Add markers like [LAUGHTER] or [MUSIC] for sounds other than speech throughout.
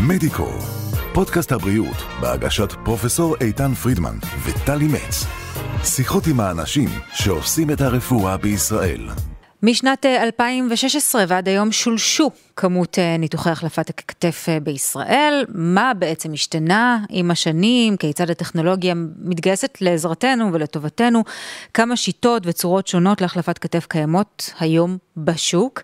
מדיקו, פודקאסט הבריאות בהגשת פרופסור איתן פרידמן וטלי מצ. שיחות עם האנשים שעושים את הרפואה בישראל. משנת 2016 אה, ועד היום שולשו כמות אה, ניתוחי החלפת הכתף אה, בישראל, מה בעצם השתנה עם השנים, כיצד הטכנולוגיה מתגייסת לעזרתנו ולטובתנו, כמה שיטות וצורות שונות להחלפת כתף קיימות היום בשוק,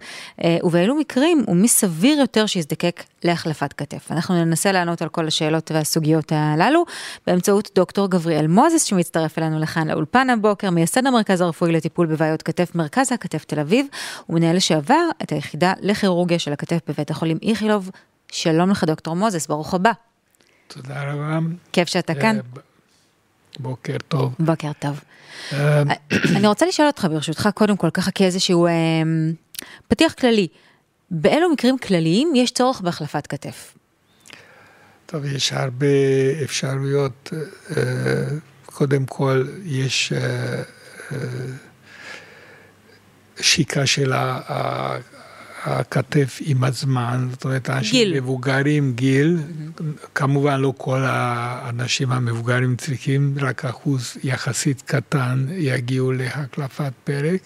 ובאילו מקרים ומי סביר יותר שיזדקק להחלפת כתף. אנחנו ננסה לענות על כל השאלות והסוגיות הללו באמצעות דוקטור גבריאל מוזס שמצטרף אלינו לכאן לאולפן הבוקר, מייסד המרכז הרפואי לטיפול בבעיות כתף, מרכז הכתף תל אביב, ומנהל לשעבר את היחידה לכירורגיה של הכתף בבית החולים איכילוב. שלום לך דוקטור מוזס, ברוך הבא. תודה רבה. כיף שאתה כאן. אה, בוקר טוב. בוקר טוב. אה, אני רוצה לשאול אותך ברשותך קודם כל ככה כאיזשהו אה, פתיח כללי. באילו מקרים כלליים יש צורך בהחלפת כתף? טוב, יש הרבה אפשרויות. קודם כל, יש שיקה של הכתף עם הזמן, זאת אומרת, אנשים גיל. מבוגרים, גיל, כמובן לא כל האנשים המבוגרים צריכים, רק אחוז יחסית קטן יגיעו להחלפת פרק.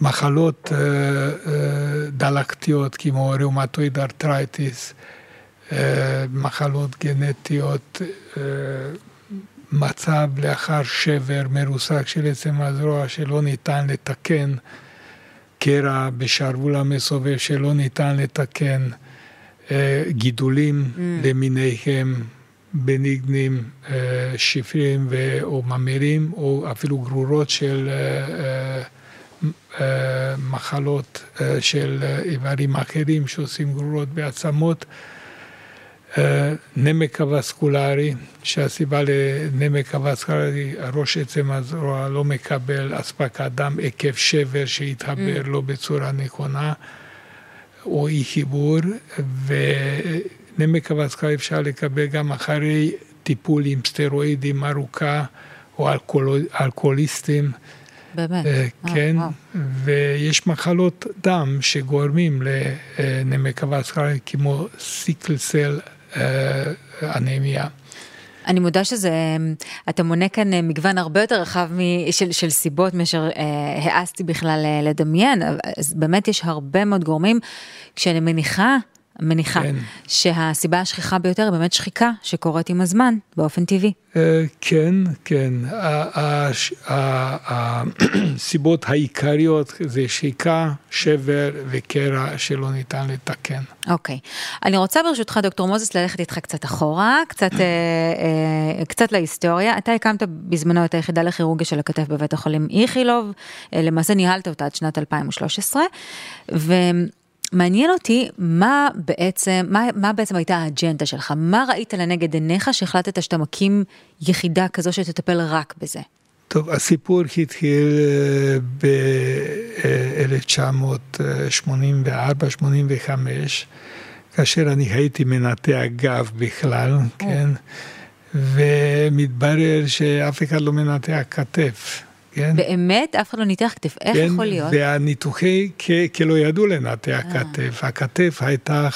מחלות uh, uh, דלקתיות כמו ראומטואיד ארטרייטיס, uh, מחלות גנטיות, מצב לאחר שבר מרוסק של עצם הזרוע שלא ניתן לתקן, קרע בשרוול המסובב שלא ניתן לתקן, אה, גידולים mm. למיניהם, בניגנים, אה, שפרים או ממירים, או אפילו גרורות של אה, מחלות של איברים אחרים שעושים גרורות בעצמות. נמק אבסקולרי, שהסיבה לנמק אבסקולרי, ראש עצם הזרוע לא מקבל אספקת דם עקב שבר שהתחבר mm. לו בצורה נכונה, או אי חיבור, ונמק אבסקולרי אפשר לקבל גם אחרי טיפול עם סטרואידים ארוכה, או אלכוהול, אלכוהוליסטים. באמת? Uh, כן, oh, wow. ויש מחלות דם שגורמים לנמק אבסקולרי כמו סיקלסל אה, אנמיה. אני מודה שזה, אתה מונה כאן אה, מגוון הרבה יותר רחב של, של סיבות מאשר אה, העזתי בכלל אה, לדמיין, אז באמת יש הרבה מאוד גורמים, כשאני מניחה מניחה כן. שהסיבה השכיחה ביותר היא באמת שחיקה שקורית עם הזמן באופן טבעי. אה, כן, כן. הסיבות העיקריות זה שחיקה, שבר וקרע שלא ניתן לתקן. אוקיי. אני רוצה ברשותך, דוקטור מוזס, ללכת איתך קצת אחורה, קצת, אה, אה, קצת להיסטוריה. אתה הקמת בזמנו את היחידה לכירורגיה של הכתף בבית החולים איכילוב, למעשה ניהלת אותה עד שנת 2013, ו... מעניין אותי מה בעצם, מה, מה בעצם הייתה האג'נדה שלך? מה ראית לנגד עיניך שהחלטת שאתה מקים יחידה כזו שתטפל רק בזה? טוב, הסיפור התחיל אה, ב-1984-85, כאשר אני הייתי מנתח גב בכלל, כן? ומתברר שאף אחד לא מנתח כתף. כן? באמת? אף אחד לא ניתח כתף, איך כן, יכול להיות? והניתוחי, כאילו ידעו לנתח אה. כתף. הכתף הייתה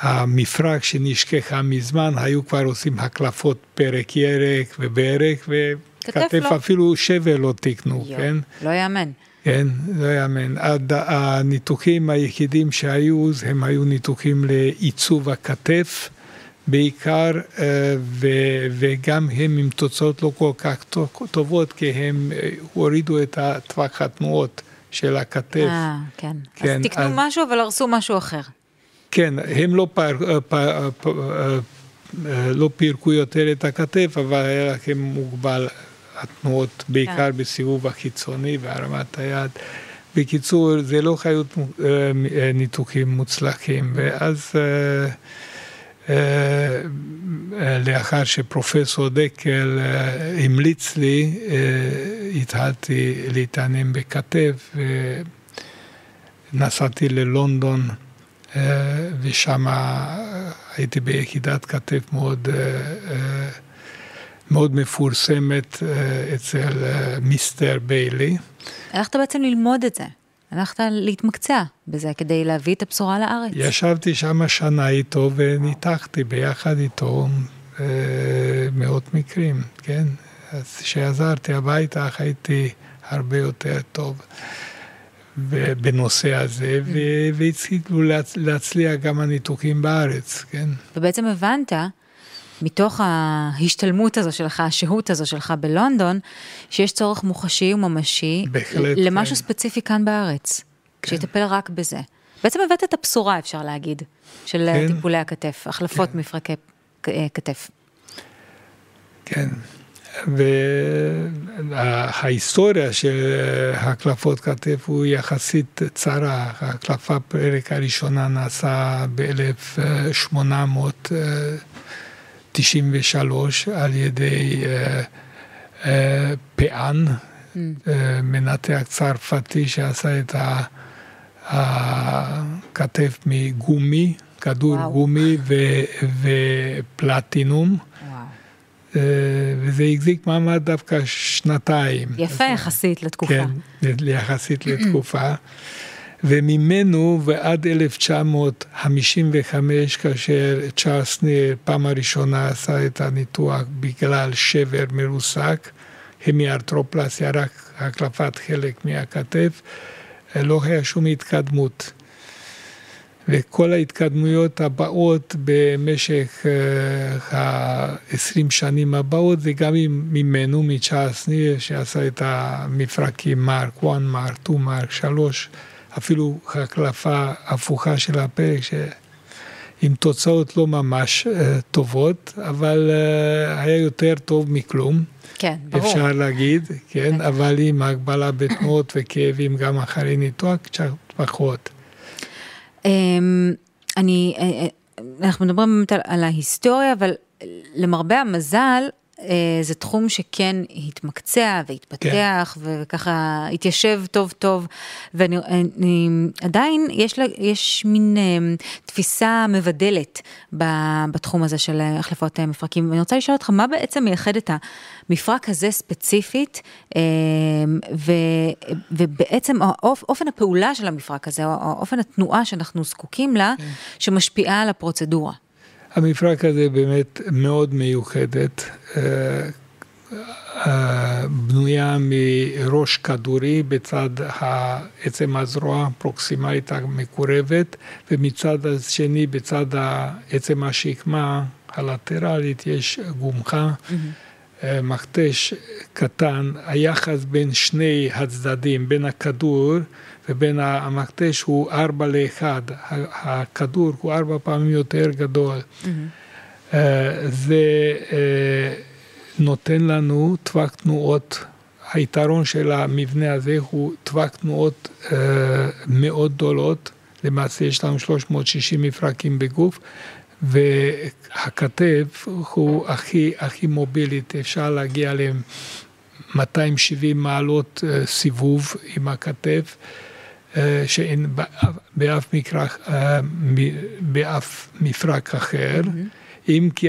המפרק שנשכחה מזמן, היו כבר עושים הקלפות פרק ירק וברך, וכתף לא. אפילו שבר לא תיקנו, כן? לא יאמן. כן, לא יאמן. הניתוחים היחידים שהיו, הם היו ניתוחים לעיצוב הכתף. בעיקר, אה, וגם הם עם תוצאות לא כל כך טובות, כי הם אה, הורידו את טווח התנועות של הכתף. אה, כן. כן. אז תקנו אז... משהו, אבל הרסו משהו אחר. כן, הם לא, פר, אה, פר, פר, לא פירקו יותר את הכתף, אבל היה לכם מוגבל התנועות, בעיקר כן. בסיבוב החיצוני והרמת היד. בקיצור, זה לא חיות ניתוחים מוצלחים, ואז... אה, אה, לאחר שפרופסור דקל אה, המליץ לי, התחלתי להתעניין בכתף ונסעתי ללונדון ושם הייתי ביחידת כתף מאוד, מאוד מפורסמת אצל מיסטר ביילי. הלכת בעצם ללמוד את זה. הלכת להתמקצע בזה כדי להביא את הבשורה לארץ. ישבתי שם שנה איתו וניתחתי ביחד איתו אה, מאות מקרים, כן? אז כשעזרתי הביתה הייתי הרבה יותר טוב בנושא הזה, והצליחו להצליח גם הניתוחים בארץ, כן? ובעצם הבנת מתוך ההשתלמות הזו שלך, השהות הזו שלך בלונדון, שיש צורך מוחשי וממשי בהחלט, למשהו כן. ספציפי כאן בארץ, כן. שיטפל רק בזה. בעצם הבאת את הבשורה, אפשר להגיד, של כן. טיפולי הכתף, החלפות כן. מפרקי כתף. כן, וההיסטוריה של החלפות כתף הוא יחסית צרה, ההחלפה פרק הראשונה נעשה ב-1800. 93 על ידי Péan, mm. מנתח צרפתי שעשה את הכתף מגומי, כדור וואו. גומי ו, ופלטינום. וואו. וזה החזיק מעמד דווקא שנתיים. יפה יחסית לתקופה. כן, יחסית לתקופה. וממנו ועד 1955, כאשר צ'ארלס ניר פעם הראשונה עשה את הניתוח בגלל שבר מרוסק, המיארטרופלסיה, רק החלפת חלק מהכתף, לא היה שום התקדמות. וכל ההתקדמויות הבאות במשך ה-20 שנים הבאות זה גם ממנו, מצ'ארלס ניר, שעשה את המפרקים מרק 1, מרק 2, מרק 3. אפילו החלפה הפוכה של הפרק, עם תוצאות לא ממש uh, טובות, אבל uh, היה יותר טוב מכלום. כן, ברור. אפשר להגיד, כן, כן. אבל עם הגבלה בתנועות וכאבים גם אחרי ניתוח, קצת פחות. Um, אני, אה, אנחנו מדברים באמת על, ההיסטוריה, אבל למרבה המזל, אה, זה תחום שכן התמקצע והתפתח כן. וככה התיישב טוב טוב ואני אני, עדיין יש, לה, יש מין אה, תפיסה מבדלת בתחום הזה של החלפות מפרקים. ואני רוצה לשאול אותך מה בעצם מייחד את המפרק הזה ספציפית אה, ו, ובעצם אופן הפעולה של המפרק הזה או אופן התנועה שאנחנו זקוקים לה כן. שמשפיעה על הפרוצדורה. המפרק הזה באמת מאוד מיוחדת, אה, אה, בנויה מראש כדורי בצד עצם הזרוע הפרוקסימלית המקורבת, ומצד השני, בצד עצם השקמה הלטרלית, יש גומחה. Mm-hmm. מכתש קטן, היחס בין שני הצדדים, בין הכדור ובין המכתש הוא ארבע לאחד, הכדור הוא ארבע פעמים יותר גדול. Mm-hmm. זה אה, נותן לנו טווח תנועות, היתרון של המבנה הזה הוא טווח תנועות אה, מאוד גדולות, למעשה יש לנו 360 מפרקים בגוף, והכתף הוא הכי, הכי מובילית, אפשר להגיע ל-270 מעלות סיבוב עם הכתף. אה, שאין באף, מקרא, אה, באף מפרק אחר, mm-hmm. אם כי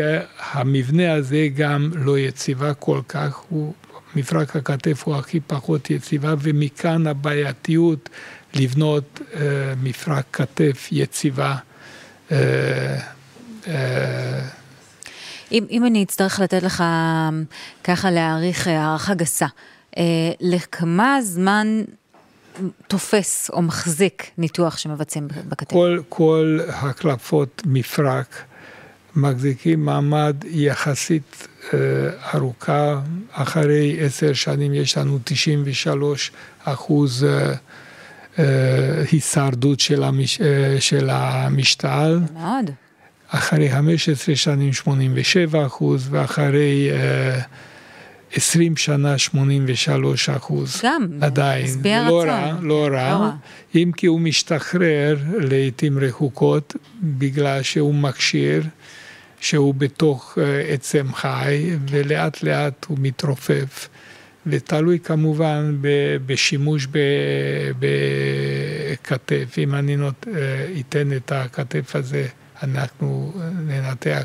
המבנה הזה גם לא יציבה כל כך, הוא, מפרק הכתף הוא הכי פחות יציבה, ומכאן הבעייתיות לבנות uh, מפרק כתף יציבה. Uh, uh, אם, אם אני אצטרך לתת לך ככה להעריך הערכה גסה, לכמה זמן תופס או מחזיק ניתוח שמבצעים בכתף? כל, כל הקלפות מפרק מחזיקים מעמד יחסית אה, ארוכה, אחרי עשר שנים יש לנו 93 אחוז אה, אה, הישרדות של, המש, אה, של המשתל. מאוד. אחרי 15 שנים 87 אחוז, ואחרי... אה, 20 שנה 83 אחוז. גם, עדיין. משביע לא רצון. רע, לא רע, לא רע. אם כי הוא משתחרר לעיתים רחוקות, בגלל שהוא מכשיר, שהוא בתוך uh, עצם חי, ולאט לאט הוא מתרופף. ותלוי כמובן בשימוש בכתף. אם אני נות, uh, אתן את הכתף הזה, אנחנו ננתח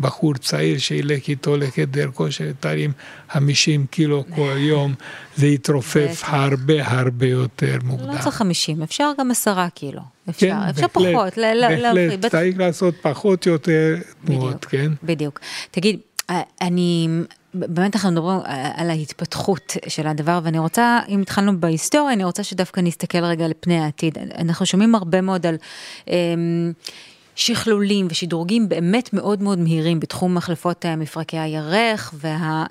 בחור צעיר שילך איתו לחדר כושר, תרים 50 קילו כל [LAUGHS] יום, זה יתרופף הרבה הרבה יותר מוקדם. לא צריך 50, אפשר גם 10 קילו. אפשר, כן, אפשר בהחלט, פחות. בהחלט, צריך לעשות פחות יותר תנועות, כן? בדיוק. תגיד, אני, באמת אנחנו מדברים על ההתפתחות של הדבר, ואני רוצה, אם התחלנו בהיסטוריה, אני רוצה שדווקא נסתכל רגע על פני העתיד. אנחנו שומעים הרבה מאוד על... שכלולים ושדרוגים באמת מאוד מאוד מהירים בתחום מחלפות מפרקי הירך וה,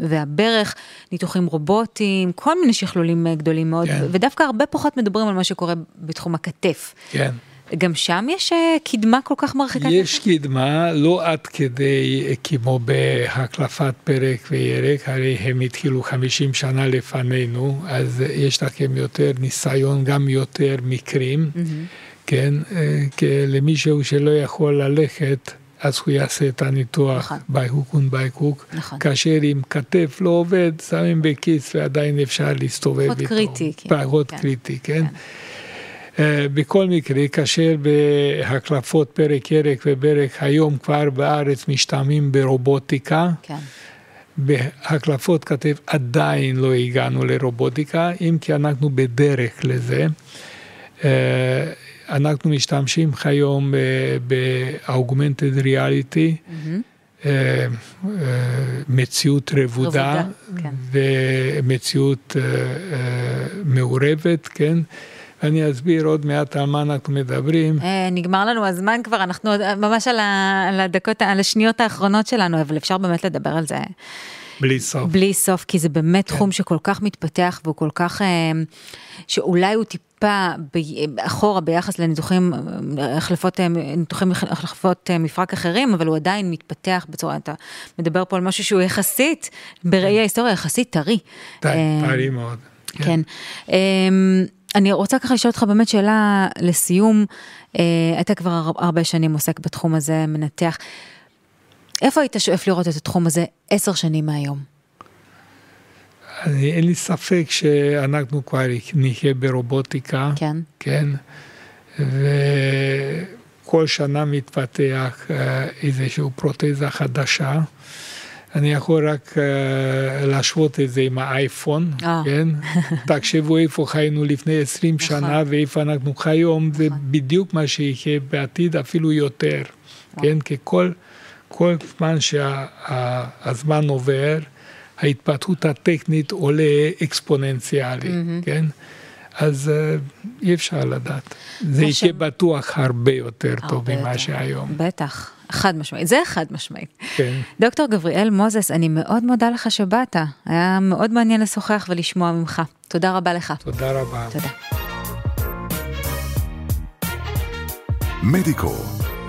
והברך, ניתוחים רובוטיים, כל מיני שכלולים גדולים מאוד, כן. ודווקא הרבה פחות מדברים על מה שקורה בתחום הכתף. כן. גם שם יש אה, קדמה כל כך מרחיקה? יש קדמה, לא עד כדי אה, כמו בהחלפת פרק וירק, הרי הם התחילו 50 שנה לפנינו, אז יש לכם יותר ניסיון, גם יותר מקרים, mm-hmm. כן? אה, למישהו שלא יכול ללכת, אז הוא יעשה את הניתוח נכון. בייהוק ובייהוק, נכון. כאשר אם כתף לא עובד, שמים בכיס ועדיין אפשר להסתובב איתו. פחות קריטי. כן. פחות כן. קריטי, כן. כן. אה, בכל מקרה, כאשר בהקלפות פרק ירק וברך היום כבר בארץ משתמעים ברובוטיקה, כן. בהקלפות כתב עדיין לא הגענו לרובוטיקה, אם כי אנחנו בדרך לזה. אה, אנחנו משתמשים היום ב-augmented reality, mm-hmm. מציאות רבודה, כן. ומציאות מעורבת, כן? אני אסביר עוד מעט על מה אנחנו מדברים. אה, נגמר לנו הזמן כבר, אנחנו ממש על הדקות, על השניות האחרונות שלנו, אבל אפשר באמת לדבר על זה. בלי סוף. בלי סוף, כי זה באמת כן. תחום שכל כך מתפתח והוא כל כך, אה, שאולי הוא טיפה אחורה ביחס לניתוחים, החלפות, ניתוחים החלפות מפרק אחרים, אבל הוא עדיין מתפתח בצורה, אתה מדבר פה על משהו שהוא יחסית, בראי כן. ההיסטוריה יחסית טרי. טרי מאוד. כן. כן. אני רוצה ככה לשאול אותך באמת שאלה לסיום, אה, אתה כבר הרבה שנים עוסק בתחום הזה, מנתח. איפה היית שואף לראות את התחום הזה עשר שנים מהיום? אני, אין לי ספק שאנחנו כבר נחיה ברובוטיקה. כן. כן. וכל שנה מתפתח אה, איזושהי פרוטזה חדשה. אני יכול רק uh, להשוות את זה עם האייפון, oh. כן? [LAUGHS] תחשבו איפה חיינו לפני 20 נכון. שנה ואיפה אנחנו כיום, זה נכון. בדיוק מה שיהיה בעתיד, אפילו יותר, כן? כי כל, כל זמן שהזמן שה, עובר, ההתפתחות הטכנית עולה אקספוננציאלי, mm-hmm. כן? אז uh, אי אפשר לדעת. זה יהיה בטוח הרבה יותר טוב ממה שהיום. בטח. חד משמעית, זה חד משמעית. כן. דוקטור גבריאל מוזס, אני מאוד מודה לך שבאת. היה מאוד מעניין לשוחח ולשמוע ממך. תודה רבה לך. תודה רבה. תודה. מדיקו,